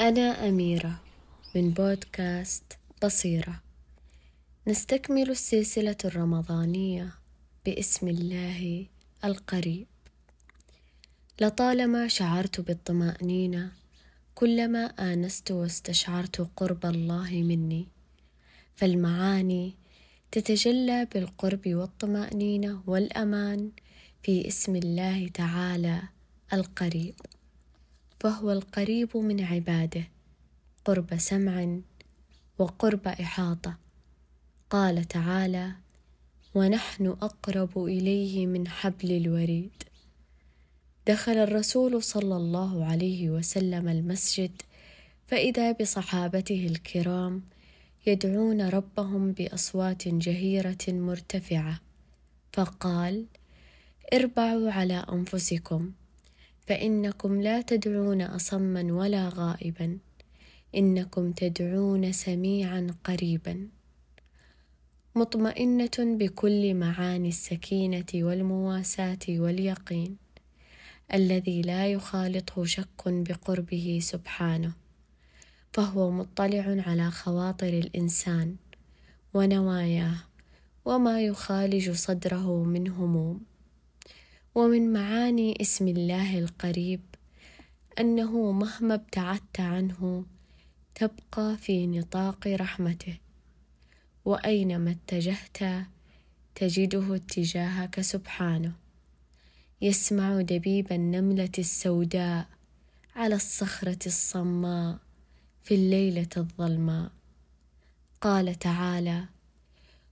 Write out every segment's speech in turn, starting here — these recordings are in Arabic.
أنا أميرة من بودكاست بصيرة. نستكمل السلسلة الرمضانية باسم الله القريب. لطالما شعرت بالطمأنينة كلما آنست واستشعرت قرب الله مني فالمعاني تتجلى بالقرب والطمأنينة والأمان في اسم الله تعالى القريب. فهو القريب من عباده. قرب سمع وقرب إحاطة. قال تعالى ونحن أقرب إليه من حبل الوريد. دخل الرسول صلى الله عليه وسلم المسجد فإذا بصحابته الكرام يدعون ربهم بأصوات جهيرة مرتفعة فقال اربعوا على أنفسكم. فإنكم لا تدعون أصما ولا غائبا. إنكم تدعون سميعا قريبا. مطمئنة بكل معاني السكينة والمواساة واليقين الذي لا يخالطه شك بقربه سبحانه فهو مطلع على خواطر الإنسان ونواياه وما يخالج صدره من هموم. ومن معاني اسم الله القريب أنه مهما ابتعدت عنه تبقى في نطاق رحمته وأينما اتجهت تجده اتجاهك سبحانه. يسمع دبيب النملة السوداء على الصخرة الصماء في الليلة الظلماء. قال تعالى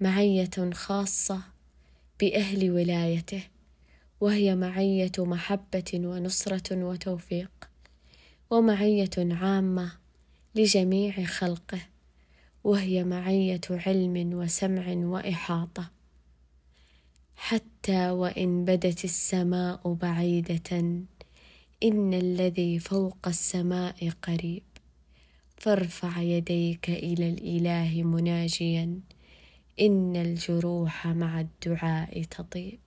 معية خاصة بأهل ولايته وهي معية محبة ونصرة وتوفيق ومعية عامة لجميع خلقه وهي معية علم وسمع وإحاطة. حتى وإن بدت السماء بعيدة إن الذي فوق السماء قريب. فارفع يديك إلى الإله مناجيا إن الجروح مع الدعاء تطيب.